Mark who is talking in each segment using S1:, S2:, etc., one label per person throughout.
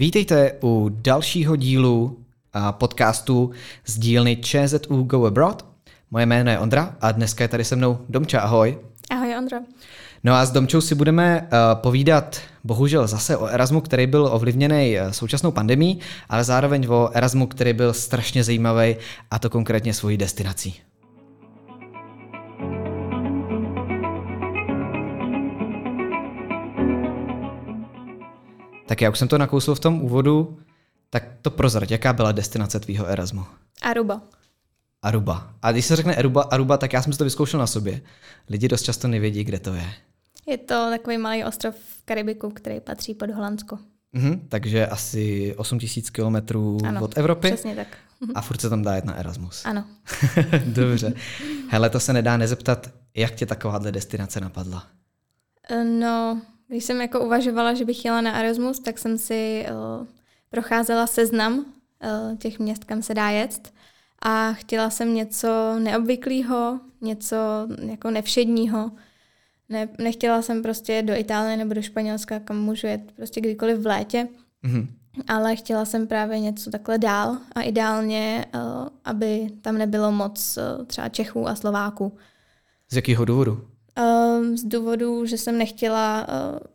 S1: Vítejte u dalšího dílu podcastu z dílny ČZU Go Abroad. Moje jméno je Ondra a dneska je tady se mnou Domča. Ahoj.
S2: Ahoj Ondra.
S1: No a s Domčou si budeme uh, povídat bohužel zase o Erasmu, který byl ovlivněný uh, současnou pandemí, ale zároveň o Erasmu, který byl strašně zajímavý a to konkrétně svojí destinací. Tak já už jsem to nakousl v tom úvodu, tak to prozrať, jaká byla destinace tvýho Erasmu?
S2: Aruba.
S1: Aruba. A když se řekne Aruba, Aruba, tak já jsem si to vyzkoušel na sobě. Lidi dost často nevědí, kde to je.
S2: Je to takový malý ostrov v Karibiku, který patří pod Holandsko.
S1: Mhm, takže asi 8000 kilometrů od Evropy.
S2: přesně tak.
S1: A furt se tam dá jet na Erasmus.
S2: Ano.
S1: Dobře. Hele, to se nedá nezeptat, jak tě takováhle destinace napadla?
S2: No, když jsem jako uvažovala, že bych jela na Erasmus, tak jsem si uh, procházela seznam uh, těch měst, kam se dá jet a chtěla jsem něco neobvyklého, něco jako nevšedního. Ne, nechtěla jsem prostě do Itálie nebo do Španělska, kam můžu jet prostě kdykoliv v létě, mm-hmm. ale chtěla jsem právě něco takhle dál a ideálně, uh, aby tam nebylo moc uh, třeba Čechů a Slováků.
S1: Z jakého důvodu?
S2: Uh, z důvodu, že jsem nechtěla,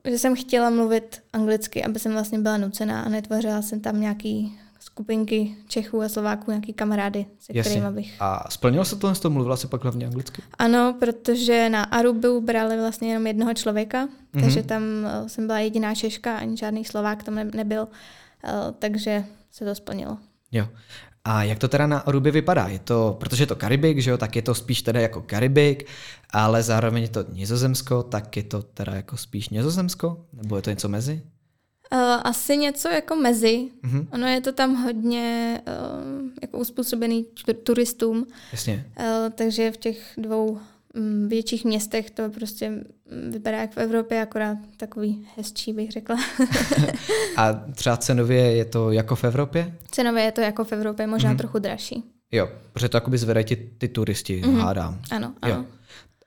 S2: uh, že jsem chtěla mluvit anglicky, aby jsem vlastně byla nucená a netvořila jsem tam nějaký skupinky Čechů a Slováků, nějaký kamarády, se Jasně. kterými bych...
S1: A splnilo se tohle, mluvila se pak hlavně anglicky?
S2: Ano, protože na Arubu brali vlastně jenom jednoho člověka, mm-hmm. takže tam uh, jsem byla jediná Češka, ani žádný Slovák tam nebyl, uh, takže se to splnilo.
S1: Jo. A jak to teda na Arubě vypadá? Je to, protože je to Karibik, že jo, tak je to spíš teda jako Karibik, ale zároveň je to Nizozemsko, tak je to teda jako spíš Nizozemsko? Nebo je to něco mezi?
S2: Uh, asi něco jako mezi. Uh-huh. Ono je to tam hodně uh, jako uspůsobený turistům.
S1: Jasně.
S2: Uh, takže v těch dvou větších městech to prostě vypadá jak v Evropě, akorát takový hezčí, bych řekla.
S1: A třeba cenově je to jako v Evropě?
S2: Cenově je to jako v Evropě, možná uh-huh. trochu dražší.
S1: Jo, protože to jakoby zvedají ty, ty turisti, uh-huh. hádám.
S2: Ano, ano.
S1: Jo.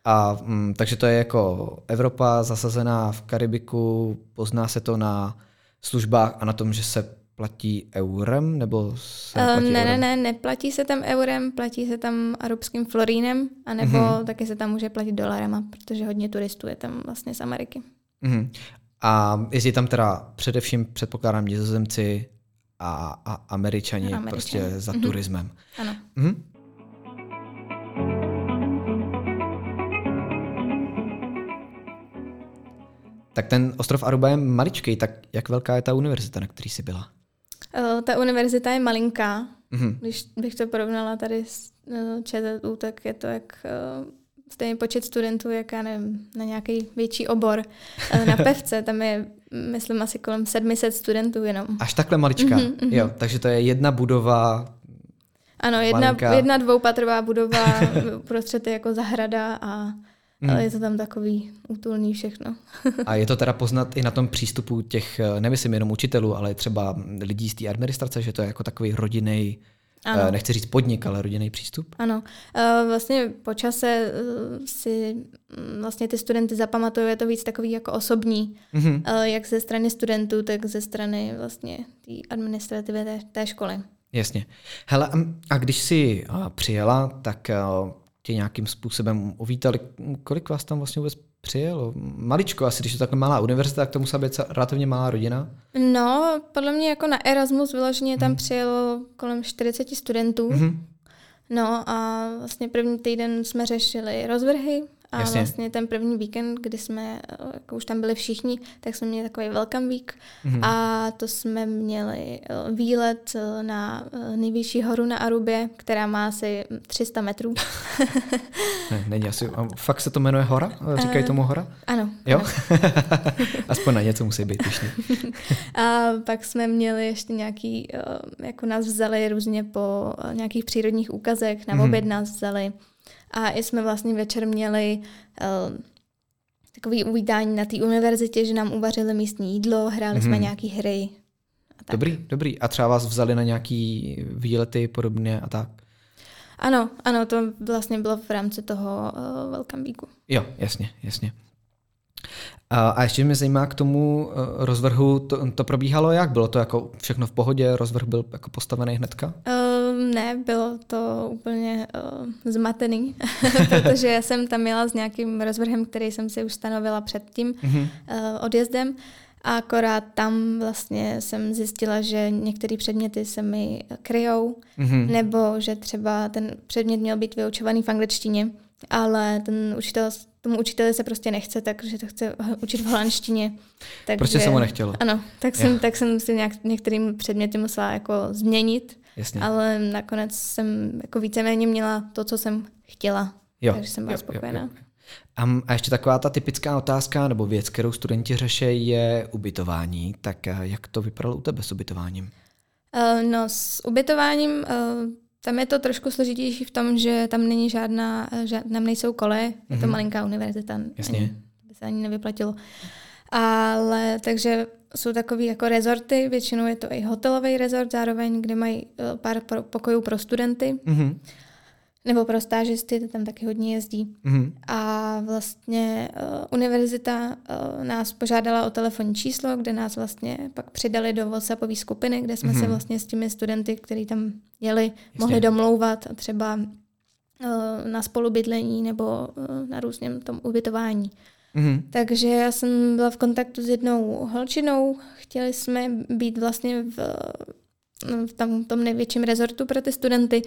S1: A mm, takže to je jako Evropa zasazená v Karibiku, pozná se to na službách a na tom, že se platí eurem, nebo se platí
S2: Ne,
S1: eurem?
S2: ne, ne, neplatí se tam eurem, platí se tam arabským florínem, anebo mm-hmm. taky se tam může platit dolarama, protože hodně turistů je tam vlastně z Ameriky.
S1: Mm-hmm. A jezdí tam teda především, předpokládám, nizozemci a, a američani, američani prostě za mm-hmm. turismem.
S2: Ano. Mm-hmm.
S1: Tak ten ostrov Aruba je maličký, tak jak velká je ta univerzita, na který jsi byla?
S2: Uh, ta univerzita je malinká. Mm-hmm. Když bych to porovnala tady s uh, ČZU, tak je to jak uh, stejný počet studentů, jak já nevím, na nějaký větší obor. Na pevce tam je, myslím, asi kolem 700 studentů jenom.
S1: Až takhle maličká? Mm-hmm, mm-hmm. Jo, takže to je jedna budova
S2: ano, jedna, jedna dvoupatrová budova, prostřed je jako zahrada a Mm. Ale je to tam takový útulný všechno.
S1: a je to teda poznat i na tom přístupu těch, eh, nemyslím jenom učitelů, ale třeba lidí z té administrace, že to je jako takový rodinný, eh, ano. nechci říct podnik, ale rodinný přístup?
S2: Ano. Eh, vlastně po čase si mm, vlastně ty studenty zapamatují, je to víc takový jako osobní, mm-hmm. jak ze strany studentů, tak ze strany vlastně té administrativy té, té školy.
S1: Jasně. Hele, a když jsi přijela, tak tě nějakým způsobem uvítali. Kolik vás tam vlastně vůbec přijelo? Maličko asi, když je to takhle malá univerzita, tak to musela být relativně malá rodina.
S2: No, podle mě jako na Erasmus vyloženě tam hmm. přijelo kolem 40 studentů. Hmm. No a vlastně první týden jsme řešili rozvrhy, a Jasně. vlastně ten první víkend, kdy jsme jako už tam byli všichni, tak jsme měli takový welcome week mm-hmm. a to jsme měli eh, výlet eh, na nejvyšší horu na Arubě, která má asi 300 metrů.
S1: ne, není asi, fakt se to jmenuje hora? Říkají tomu hora?
S2: Ano.
S1: Jo? Aspoň na něco musí být pišný.
S2: a pak jsme měli ještě nějaký, jako nás vzali různě po nějakých přírodních úkazech, na mm-hmm. oběd nás vzali a i jsme vlastně večer měli uh, takový uvítání na té univerzitě, že nám uvařili místní jídlo, hráli mm-hmm. jsme mhm. nějaký hry.
S1: A tak. Dobrý, dobrý. A třeba vás vzali na nějaký výlety podobně a tak?
S2: Ano, ano, to vlastně bylo v rámci toho uh, Welcome Weeku.
S1: Jo, jasně, jasně. A, ještě mě zajímá k tomu uh, rozvrhu, to, to probíhalo jak? Bylo to jako všechno v pohodě, rozvrh byl jako postavený hnedka?
S2: Uh, ne, bylo to úplně uh, zmatený, protože já jsem tam měla s nějakým rozvrhem, který jsem si už stanovila před tím mm-hmm. uh, odjezdem. A akorát tam vlastně jsem zjistila, že některé předměty se mi kryjou, mm-hmm. nebo že třeba ten předmět měl být vyučovaný v angličtině, ale ten učitel, tomu učiteli se prostě nechce, takže to chce učit v holandštině.
S1: Takže, prostě se mu nechtělo.
S2: Ano, tak jsem, tak jsem si nějak, některým předměty musela jako změnit, Jasně. ale nakonec jsem jako víceméně měla to, co jsem chtěla. Jo, takže jsem byla jo, spokojená. Jo, jo.
S1: A ještě taková ta typická otázka nebo věc, kterou studenti řeší, je ubytování. Tak eh, jak to vypadalo u tebe s ubytováním?
S2: Uh, no s ubytováním uh, tam je to trošku složitější v tom, že tam není žádná, žád, tam nejsou koleje, mm-hmm. je to mhm. malinká univerzita,
S1: Jasně. Ani,
S2: by se ani nevyplatilo. Ale takže jsou takové jako rezorty, většinou je to i hotelový rezort zároveň, kde mají pár pokojů pro studenty. Mm-hmm. Nebo pro stážisty, to tam taky hodně jezdí. Mm-hmm. A vlastně uh, univerzita uh, nás požádala o telefonní číslo, kde nás vlastně pak přidali do WhatsAppové skupiny, kde jsme mm-hmm. se vlastně s těmi studenty, kteří tam jeli, Jistě. mohli domlouvat a třeba uh, na spolubydlení nebo uh, na různém tom ubytování. Mm-hmm. Takže já jsem byla v kontaktu s jednou holčinou, chtěli jsme být vlastně v v tam tom největším rezortu pro ty studenty,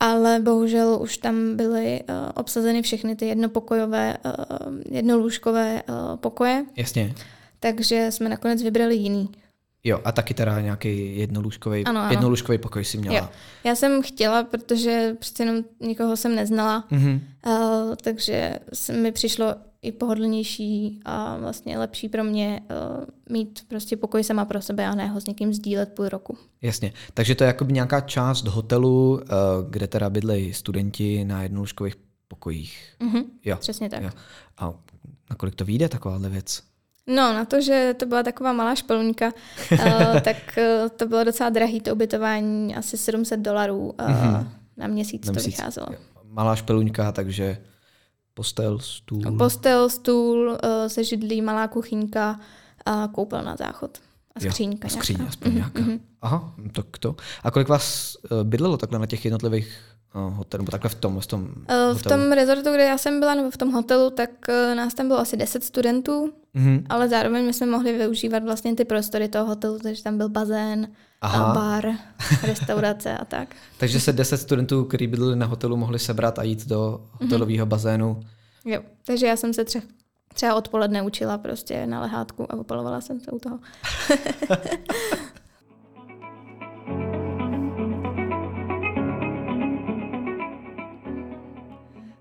S2: ale bohužel už tam byly uh, obsazeny všechny ty jednopokojové, uh, jednolůžkové uh, pokoje.
S1: Jasně.
S2: Takže jsme nakonec vybrali jiný.
S1: Jo, a taky teda nějaký jednolůžkový, ano, ano. jednolůžkový pokoj si měla. Jo.
S2: Já jsem chtěla, protože přece jenom nikoho jsem neznala, mm-hmm. uh, takže mi přišlo i pohodlnější a vlastně lepší pro mě uh, mít prostě pokoj sama pro sebe a ne ho s někým sdílet půl roku.
S1: Jasně, takže to je jako nějaká část hotelu, uh, kde teda bydlejí studenti na jednolůžkových pokojích.
S2: Mm-hmm, jo. Přesně tak. Jo.
S1: A nakolik to vyjde takováhle věc?
S2: No, na to, že to byla taková malá špeluňka, uh, tak uh, to bylo docela drahý to ubytování, asi 700 dolarů uh, mm-hmm. na měsíc na to měsíc. vycházelo.
S1: Malá špeluňka, takže postel, stůl.
S2: Postel, stůl, uh, se židlí, malá kuchyňka a koupel na záchod. A skříňka.
S1: Jo, skříň aspoň nějaká. Mm-hmm. Aha, tak to. A kolik vás bydlelo takhle na těch jednotlivých hotelu, nebo takhle v tom, v tom
S2: uh, V tom rezortu, kde já jsem byla, nebo v tom hotelu, tak nás tam bylo asi 10 studentů, mm-hmm. ale zároveň my jsme mohli využívat vlastně ty prostory toho hotelu, takže tam byl bazén, Aha. bar, restaurace a tak.
S1: takže se 10 studentů, kteří bydleli na hotelu, mohli sebrat a jít do hotelového mm-hmm. bazénu.
S2: Jo, takže já jsem se třech, třeba odpoledne učila prostě na lehátku a opalovala jsem se u toho.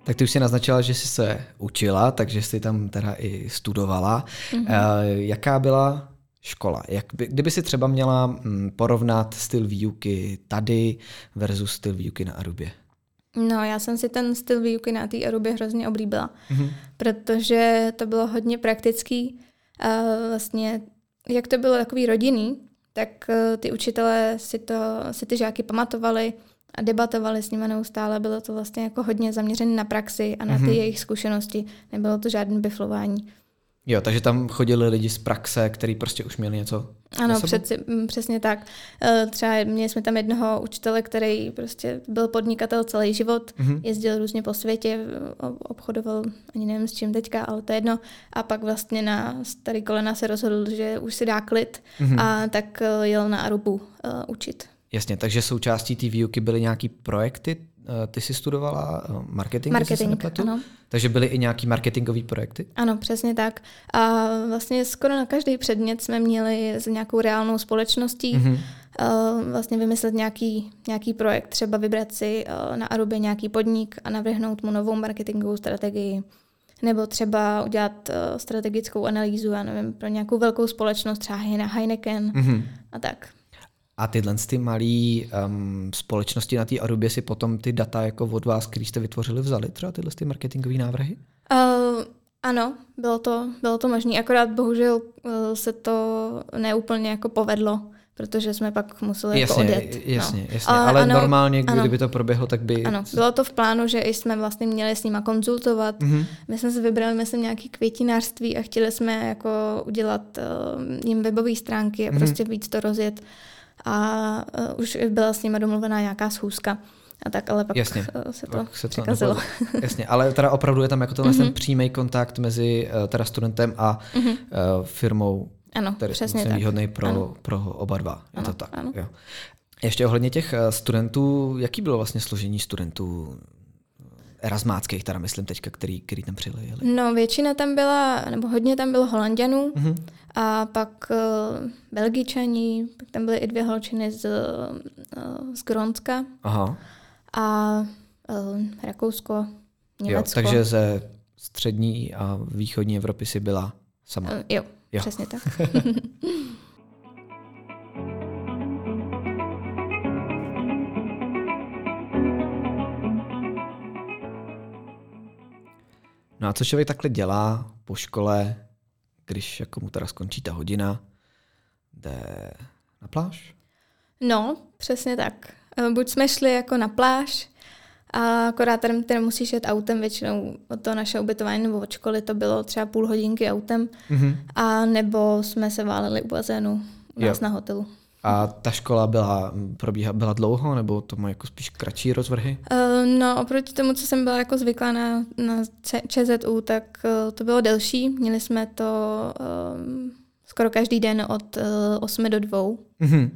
S1: Tak ty už si naznačila, že jsi se učila, takže jsi tam teda i studovala. Mm-hmm. Jaká byla škola? Jak by, kdyby si třeba měla mm, porovnat styl výuky tady versus styl výuky na Arubě?
S2: No, já jsem si ten styl výuky na té Arubě hrozně oblíbila, mm-hmm. protože to bylo hodně praktický. A vlastně, jak to bylo takový rodinný, tak eh, ty učitelé si, to, si ty žáky pamatovali, a debatovali s nimi neustále. Bylo to vlastně jako hodně zaměřené na praxi a na ty mm-hmm. jejich zkušenosti. Nebylo to žádné biflování.
S1: Jo, takže tam chodili lidi z praxe, kteří prostě už měli něco.
S2: Ano, přeci, přesně tak. E, třeba měli jsme tam jednoho učitele, který prostě byl podnikatel celý život, mm-hmm. jezdil různě po světě, obchodoval, ani nevím s čím teďka, ale to je jedno. A pak vlastně na starý kolena se rozhodl, že už si dá klid mm-hmm. a tak e, jel na Arubu uh, učit.
S1: Jasně, takže součástí té výuky byly nějaký projekty, eh, ty jsi studovala eh, marketing,
S2: marketing se ano.
S1: Takže byly i nějaký marketingové projekty?
S2: Ano, přesně tak. A vlastně skoro na každý předmět jsme měli s nějakou reálnou společností mm-hmm. vlastně vymyslet nějaký, nějaký projekt, třeba vybrat si na Arubě nějaký podnik a navrhnout mu novou marketingovou strategii. Nebo třeba udělat strategickou analýzu, já nevím, pro nějakou velkou společnost, třeba Heineken mm-hmm. a tak.
S1: A tyhle ty malé um, společnosti na té Arubě si potom ty data jako od vás, který jste vytvořili, vzali třeba tyhle ty marketingové návrhy?
S2: Uh, ano, bylo to, bylo to možné, akorát bohužel uh, se to neúplně jako povedlo, protože jsme pak museli
S1: jasně,
S2: jako odjet.
S1: Jasně, no. jasně. Ale, ale ano, normálně, ano, kdyby to proběhlo, tak by...
S2: Ano, bylo to v plánu, že i jsme vlastně měli s nima konzultovat. Mm-hmm. My jsme si vybrali, myslím, nějaký květinářství a chtěli jsme jako udělat uh, jim webové stránky a mm-hmm. prostě víc to rozjet. A uh, už byla s nimi domluvená nějaká schůzka. A tak, ale pak
S1: Jasně,
S2: eh, se to
S1: pak se
S2: to překazilo.
S1: Jasně, ale teda opravdu je tam jako tenhle mm-hmm. ten přímý kontakt mezi uh, teda studentem a mm-hmm. uh, firmou,
S2: ano,
S1: který
S2: přesně
S1: je výhodný pro,
S2: ano.
S1: pro oba dva. Je
S2: ano,
S1: to tak.
S2: Ano.
S1: Jo. Ještě ohledně těch studentů, jaký bylo vlastně složení studentů erasmáckých, teda myslím teďka, který, který tam přijeli?
S2: No většina tam byla, nebo hodně tam bylo holanděnů mm-hmm. A pak uh, belgičani, pak tam byly i dvě holčiny z, uh, z Gronska.
S1: Aha
S2: a uh, Rakousko, Německo.
S1: Jo, takže ze střední a východní Evropy si byla sama. Uh,
S2: jo, jo, přesně tak.
S1: no a co člověk takhle dělá po škole, když jako mu teda skončí ta hodina, jde na pláž?
S2: No, přesně tak. Eh, buď jsme šli jako na pláž, a akorát tady, tady musíš jet autem většinou od toho naše ubytování nebo od školy to bylo třeba půl hodinky autem mm-hmm. a nebo jsme se váleli u bazénu u nás jo. na hotelu.
S1: A ta škola byla, probíha, byla dlouho, nebo to má jako spíš kratší rozvrhy?
S2: Uh, no, oproti tomu, co jsem byla jako zvyklá na, na ČZU, tak uh, to bylo delší. Měli jsme to uh, skoro každý den od uh, 8 do 2. Mm-hmm.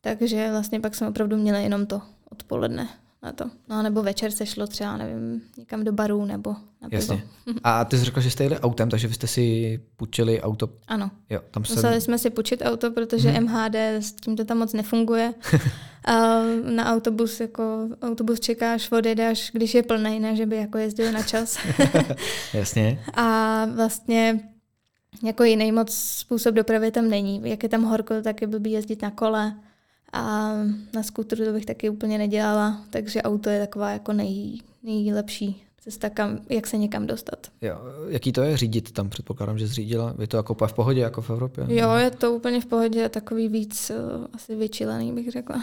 S2: Takže vlastně pak jsme opravdu měli jenom to odpoledne na to. No nebo večer se šlo třeba, nevím, někam do baru nebo na pivo. Jasně.
S1: A ty jsi řekla, že jste jeli autem, takže vy jste si půjčili auto?
S2: Ano.
S1: Jo, tam
S2: se... Museli jsme si půjčit auto, protože hmm. MHD s tím to tam moc nefunguje. A na autobus, jako autobus čekáš, odjedeš, když je plný, ne, že by jako jezdil na čas.
S1: Jasně.
S2: A vlastně jako jiný moc způsob dopravy tam není. Jak je tam horko, tak je blbý jezdit na kole. A na skútru to bych taky úplně nedělala, takže auto je taková jako nej, nejlepší cesta, kam, jak se někam dostat.
S1: Jo, jaký to je řídit tam? Předpokládám, že zřídila. Je to jako v pohodě, jako v Evropě?
S2: Jo, je to úplně v pohodě, takový víc uh, asi vyčilený, bych řekla.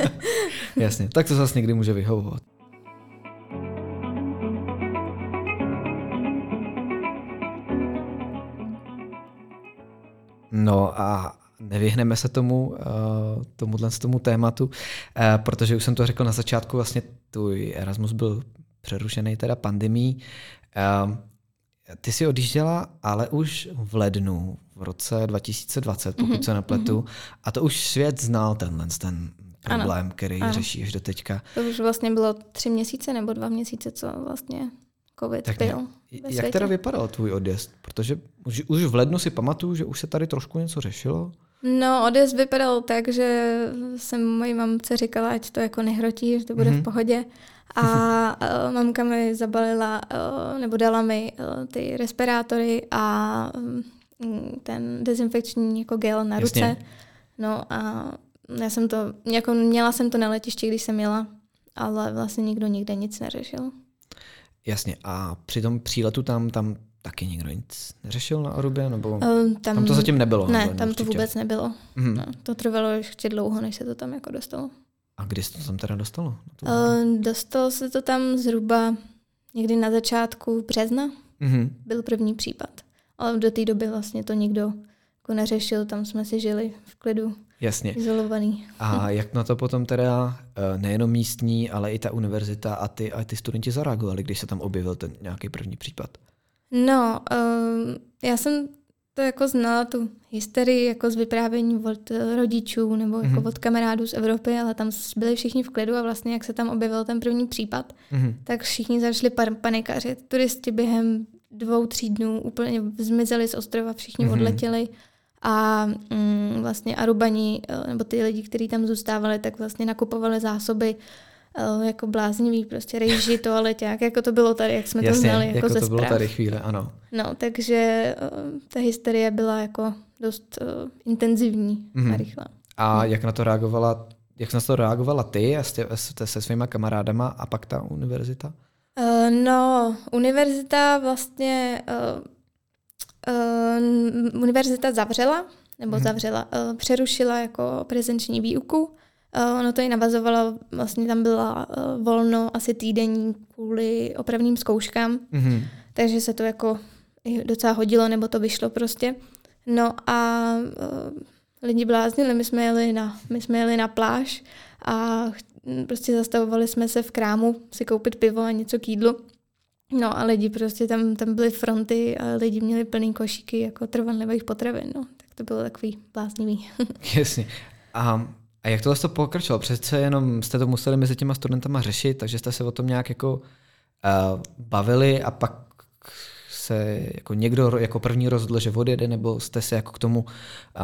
S1: Jasně, tak to zase někdy může vyhovovat. No a nevyhneme se tomu, uh, tomuhle tomu tématu, uh, protože už jsem to řekl na začátku, vlastně tvůj Erasmus byl přerušený teda pandemí. Uh, ty jsi odjížděla, ale už v lednu, v roce 2020, pokud mm-hmm. se nepletu, mm-hmm. a to už svět znal tenhle ten problém, ano. který ano. řešíš do teďka.
S2: To už vlastně bylo tři měsíce nebo dva měsíce, co vlastně covid tak byl.
S1: Jak teda vypadal tvůj odjezd? Protože už, už v lednu si pamatuju, že už se tady trošku něco řešilo.
S2: No, odjezd vypadal tak, že jsem mojí mamce říkala, ať to jako nehrotí, že to bude mm-hmm. v mhm. pohodě. A uh, mamka mi zabalila, uh, nebo dala mi uh, ty respirátory a um, ten dezinfekční jako gel na Jasně. ruce. No a já jsem to, jako měla jsem to na letišti, když jsem jela, ale vlastně nikdo nikde nic neřešil.
S1: Jasně, a při tom příletu tam, tam taky nikdo nic neřešil na Arubě? Nebo uh, tam, tam to zatím nebylo?
S2: Ne, tam určitě. to vůbec nebylo. Mm. No, to trvalo ještě dlouho, než se to tam jako dostalo.
S1: A kdy se to tam teda dostalo?
S2: Uh, dostalo se to tam zhruba někdy na začátku března. Mm-hmm. Byl první případ. Ale do té doby vlastně to nikdo jako neřešil, tam jsme si žili v klidu.
S1: Jasně.
S2: Izolovaný.
S1: A jak na to potom teda eh, nejenom místní, ale i ta univerzita a ty, a ty studenti zareagovali, když se tam objevil ten nějaký první případ?
S2: No, uh, já jsem to jako znala, tu hysterii jako z vyprávění od rodičů nebo jako mm-hmm. od kamarádů z Evropy, ale tam byli všichni v klidu a vlastně jak se tam objevil ten první případ, mm-hmm. tak všichni začali pan- panikařit. Turisti během dvou, tří dnů úplně zmizeli z ostrova, všichni mm-hmm. odletěli a mm, vlastně Arubani, eh, nebo ty lidi, kteří tam zůstávali, tak vlastně nakupovali zásoby Eh, jako bláznivý, prostě rejži, toaleťák, jako to bylo tady, jak jsme
S1: Jasně,
S2: to znali
S1: jako,
S2: jako
S1: ze
S2: to
S1: zpráv. bylo tady chvíle, ano.
S2: No, takže uh, ta hysterie byla jako dost uh, intenzivní mm-hmm. a rychlá.
S1: A no. jak na to reagovala, jak na to reagovala ty se, se svýma kamarádama a pak ta univerzita?
S2: Uh, no, univerzita vlastně uh, uh, univerzita zavřela nebo hmm. zavřela, uh, přerušila jako prezenční výuku. Uh, ono to i navazovalo, vlastně tam byla uh, volno asi týdenní kvůli opravným zkouškám, hmm. takže se to jako docela hodilo, nebo to vyšlo prostě. No a uh, lidi bláznili, my jsme jeli na, my jsme jeli na pláž a prostě zastavovali jsme se v krámu si koupit pivo a něco k jídlu. No a lidi prostě tam, tam byly fronty a lidi měli plný košíky jako trvanlivých potravin, no. Tak to bylo takový bláznivý.
S1: Jasně. A, a jak tohle to pokračovalo? Přece jenom jste to museli mezi těma studentama řešit, takže jste se o tom nějak jako uh, bavili a pak se jako někdo jako první rozhodl, že odjede, nebo jste se jako k tomu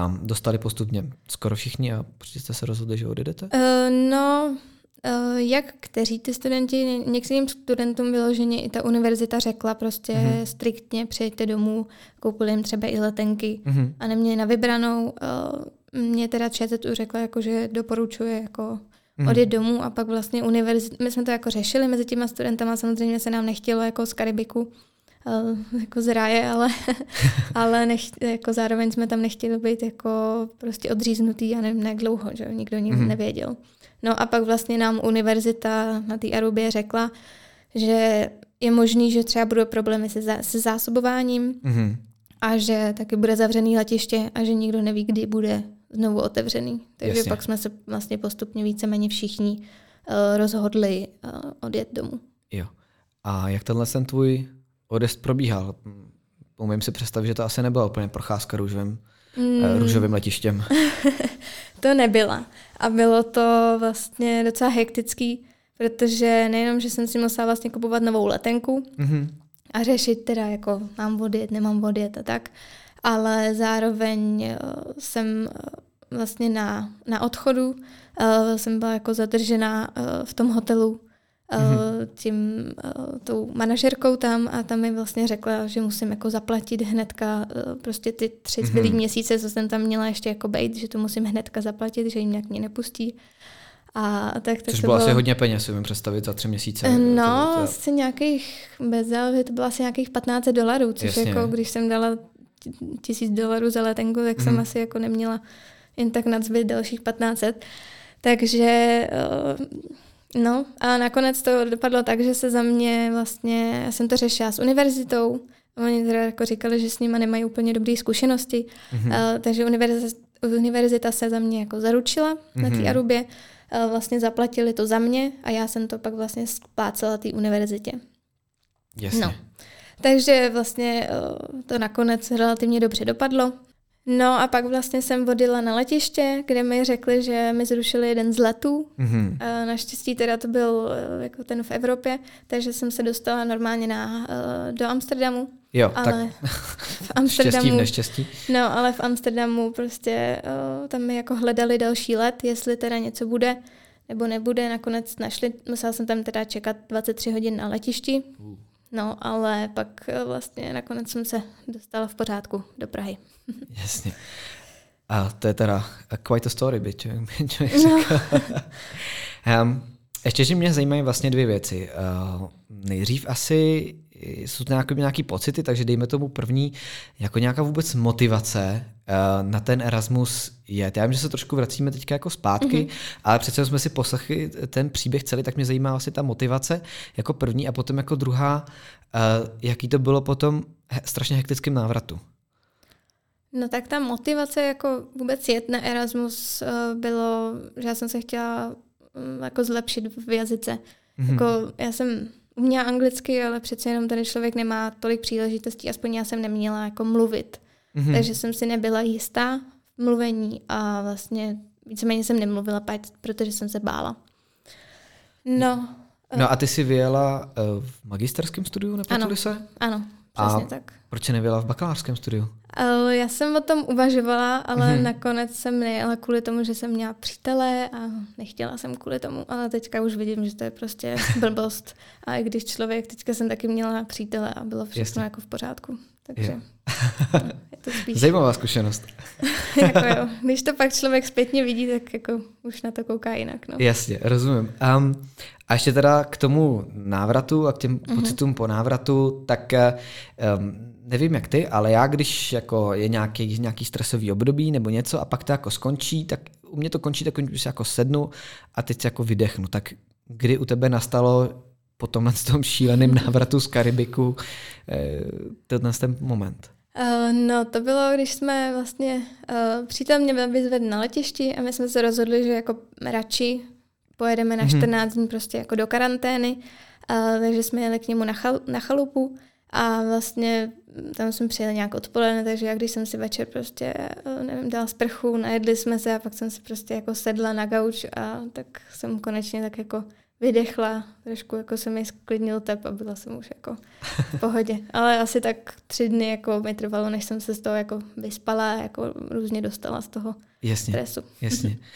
S1: um, dostali postupně skoro všichni a proč jste se rozhodli, že odjedete?
S2: Uh, no, uh, jak kteří ty studenti, některým studentům vyloženě i ta univerzita řekla prostě uh-huh. striktně přijďte domů, koupili jim třeba i letenky uh-huh. a neměli na vybranou. Uh, mě teda ČZU řekla, jako, že doporučuje jako mm. odjet domů a pak vlastně univerzit, my jsme to jako řešili mezi těma studentama, samozřejmě se nám nechtělo jako z Karibiku uh, jako z ráje, ale, ale nech, jako zároveň jsme tam nechtěli být jako prostě odříznutý a nevím jak dlouho, že nikdo nikdy mm. nevěděl. No a pak vlastně nám univerzita na té Arubě řekla, že je možný, že třeba budou problémy se, zá, se zásobováním mm. a že taky bude zavřený letiště a že nikdo neví, kdy bude znovu otevřený. Takže Jasně. pak jsme se vlastně postupně víceméně všichni uh, rozhodli uh, odjet domů.
S1: Jo. A jak tenhle ten tvůj odjezd probíhal? Umím si představit, že to asi nebyla úplně procházka růžovým, mm. růžovým letištěm.
S2: to nebyla. A bylo to vlastně docela hektický, protože nejenom, že jsem si musela vlastně kupovat novou letenku mm-hmm. a řešit teda, jako mám odjet, nemám odjet a tak, ale zároveň eh, jsem eh, vlastně na, na odchodu uh, jsem byla jako zadržená v tom hotelu mm-hmm. tím, tou manažerkou tam a tam mi vlastně řekla, že musím jako zaplatit hnedka prostě ty tři zbylý mm-hmm. měsíce, co jsem tam měla ještě jako bejt, že to musím hnedka zaplatit, že jim nějak mě nepustí. A tak, tak
S1: Což to bylo asi hodně peněz, si přestavit za tři měsíce.
S2: No, to, to... asi nějakých, bez zálevy, to bylo asi nějakých 15 dolarů, což Jasně. jako, když jsem dala tisíc dolarů za letenku, tak jsem mhm. asi jako neměla jen tak nadzbyt dalších 1500. Takže No a nakonec to dopadlo tak, že se za mě vlastně, já jsem to řešila s univerzitou, oni teda jako říkali, že s nimi nemají úplně dobré zkušenosti, mm-hmm. uh, takže univerzita, univerzita se za mě jako zaručila mm-hmm. na té mhm. Arubě, uh, vlastně zaplatili to za mě a já jsem to pak vlastně splácela té univerzitě.
S1: Jasně. No.
S2: Takže vlastně uh, to nakonec relativně dobře dopadlo. No a pak vlastně jsem vodila na letiště, kde mi řekli, že mi zrušili jeden z letů. Mm-hmm. Naštěstí teda to byl eh, jako ten v Evropě, takže jsem se dostala normálně na, eh, do Amsterdamu.
S1: Jo, ale tak v Amsterdamu, štěstí v neštěstí.
S2: No, ale v Amsterdamu prostě tam mi jako hledali další let, jestli teda něco bude nebo nebude. Nakonec našli, musela jsem tam teda čekat 23 hodin na letišti. Uh. No, ale pak vlastně nakonec jsem se dostala v pořádku do Prahy.
S1: Jasně. A to je teda quite a story, by člověk no. um, ještě, že mě zajímají vlastně dvě věci. Uh, nejdřív asi jsou to nějaké, nějaké pocity, takže dejme tomu první, jako nějaká vůbec motivace uh, na ten Erasmus je. Já vím, že se trošku vracíme teď jako zpátky, mm-hmm. ale přece jsme si poslechli ten příběh celý, tak mě zajímá asi ta motivace jako první a potom jako druhá, uh, jaký to bylo potom strašně hektickým návratu.
S2: No tak ta motivace jako vůbec jet na Erasmus uh, bylo, že já jsem se chtěla um, jako zlepšit v jazyce. Mm-hmm. Jako já jsem uměla anglicky, ale přece jenom ten člověk nemá tolik příležitostí, aspoň já jsem neměla jako mluvit. Mm-hmm. Takže jsem si nebyla jistá v mluvení a vlastně víceméně jsem nemluvila, protože jsem se bála. No.
S1: No a ty jsi vyjela uh, v magisterském studiu,
S2: ano,
S1: se?
S2: Ano, přesně
S1: a
S2: tak.
S1: proč jsi nevěla v bakalářském studiu?
S2: Uh, já jsem o tom uvažovala, ale mm-hmm. nakonec jsem nejela kvůli tomu, že jsem měla přítele a nechtěla jsem kvůli tomu, ale teďka už vidím, že to je prostě blbost. A i když člověk, teďka jsem taky měla přítele a bylo všechno Jasně. jako v pořádku. Takže
S1: je to spíš... Zajímavá zkušenost.
S2: jako jo, když to pak člověk zpětně vidí, tak jako už na to kouká jinak. No.
S1: Jasně, rozumím. Um, a ještě teda k tomu návratu a k těm mm-hmm. pocitům po návratu, tak um, nevím jak ty, ale já když jako je nějaký, nějaký stresový období nebo něco a pak to jako skončí, tak u mě to končí tak, že jako sednu a teď se jako vydechnu. Tak kdy u tebe nastalo po tomhle tom šíleném návratu z Karibiku eh, tenhle ten moment?
S2: Uh, no, to bylo, když jsme vlastně, uh, přítel mě vyzvedl na letišti a my jsme se rozhodli, že jako radši pojedeme na 14 mm-hmm. dní prostě jako do karantény, uh, takže jsme jeli k němu na, chal, na chalupu a vlastně tam jsme přijeli nějak odpoledne, takže já když jsem si večer prostě, nevím, dala sprchu, najedli jsme se a pak jsem si prostě jako sedla na gauč a tak jsem konečně tak jako vydechla, trošku jako se mi sklidnil tep a byla jsem už jako v pohodě. Ale asi tak tři dny jako mi trvalo, než jsem se z toho jako vyspala, jako různě dostala z toho
S1: jasně,
S2: stresu.
S1: Jasně.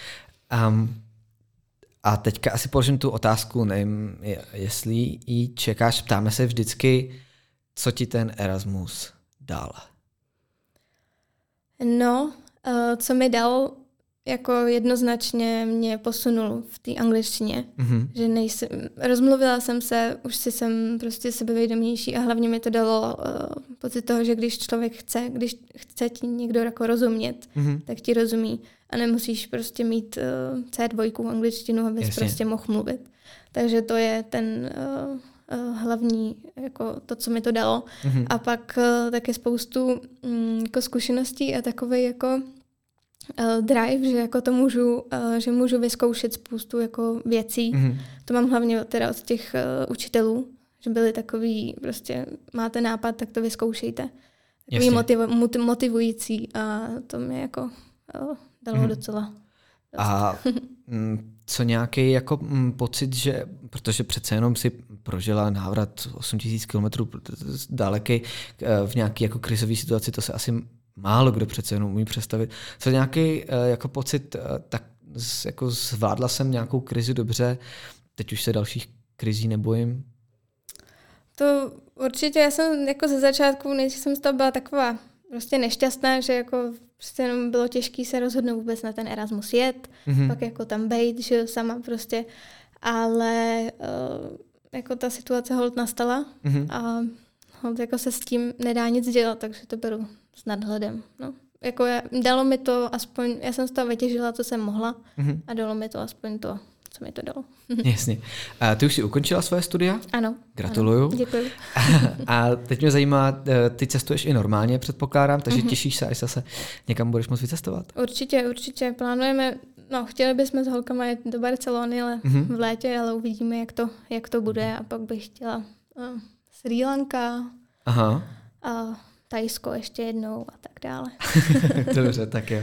S1: Um, a teďka asi položím tu otázku, nevím, jestli ji čekáš, ptáme se vždycky, co ti ten Erasmus dal?
S2: No, uh, co mi dal, jako jednoznačně mě posunul v té angličtině, mm-hmm. že nejsem, rozmluvila jsem se, už si jsem prostě sebevědomější a hlavně mi to dalo uh, pocit toho, že když člověk chce, když chce ti někdo jako rozumět, mm-hmm. tak ti rozumí a nemusíš prostě mít uh, C2 angličtinu, abys Jasně. prostě mohl mluvit. Takže to je ten uh, uh, hlavní, jako to, co mi to dalo. Mm-hmm. A pak uh, také spoustu um, jako zkušeností a takový jako drive, že jako to můžu, uh, že můžu vyzkoušet spoustu jako věcí. Mm-hmm. To mám hlavně teda od těch uh, učitelů, že byli takový, prostě máte nápad, tak to vyzkoušejte. Takový motiv, motivující a to mě jako dalo mm-hmm. docela.
S1: A mm, co nějaký jako mm, pocit, že, protože přece jenom si prožila návrat 8000 km daleký v nějaké jako krizové situaci, to se asi málo kdo přece jenom umí představit. Co nějaký eh, jako pocit, eh, tak jako zvládla jsem nějakou krizi dobře, teď už se dalších krizí nebojím?
S2: To určitě, já jsem jako ze začátku, než jsem z toho byla taková prostě nešťastná, že jako prostě jenom bylo těžké se rozhodnout vůbec na ten Erasmus jet, mm-hmm. pak jako tam bejt, že sama prostě, ale uh, jako ta situace hold nastala mm-hmm. a hold jako se s tím nedá nic dělat, takže to beru s nadhledem. No. Jako já, dalo mi to aspoň, já jsem z toho vytěžila, co jsem mohla mm-hmm. a dalo mi to aspoň to, co mi to dalo.
S1: Jasně. A ty už jsi ukončila svoje studia?
S2: Ano.
S1: Gratuluju.
S2: Ano, děkuji.
S1: A teď mě zajímá, eh, ty cestuješ i normálně, předpokládám, takže mm-hmm. těšíš se, až zase někam budeš moct vycestovat?
S2: Určitě, určitě. Plánujeme, no chtěli bychom s holkama jít do Barcelony ale mm-hmm. v létě, ale uvidíme, jak to, jak to bude a pak bych chtěla uh, Sri Lanka. Aha. A Tajsko ještě jednou a tak dále.
S1: Dobře, tak jo.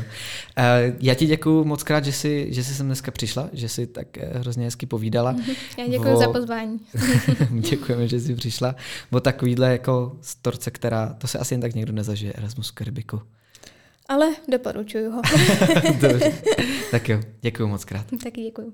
S1: Eh, já ti děkuji moc krát, že jsi, že jsi sem dneska přišla, že jsi tak eh, hrozně hezky povídala.
S2: Já děkuji o... za pozvání.
S1: Děkujeme, že jsi přišla. Bo takovýhle jako storce, která, to se asi jen tak někdo nezažije, Erasmus Karibiku.
S2: Ale doporučuju ho.
S1: Dobře. Tak jo, děkuji moc krát.
S2: Taky děkuji.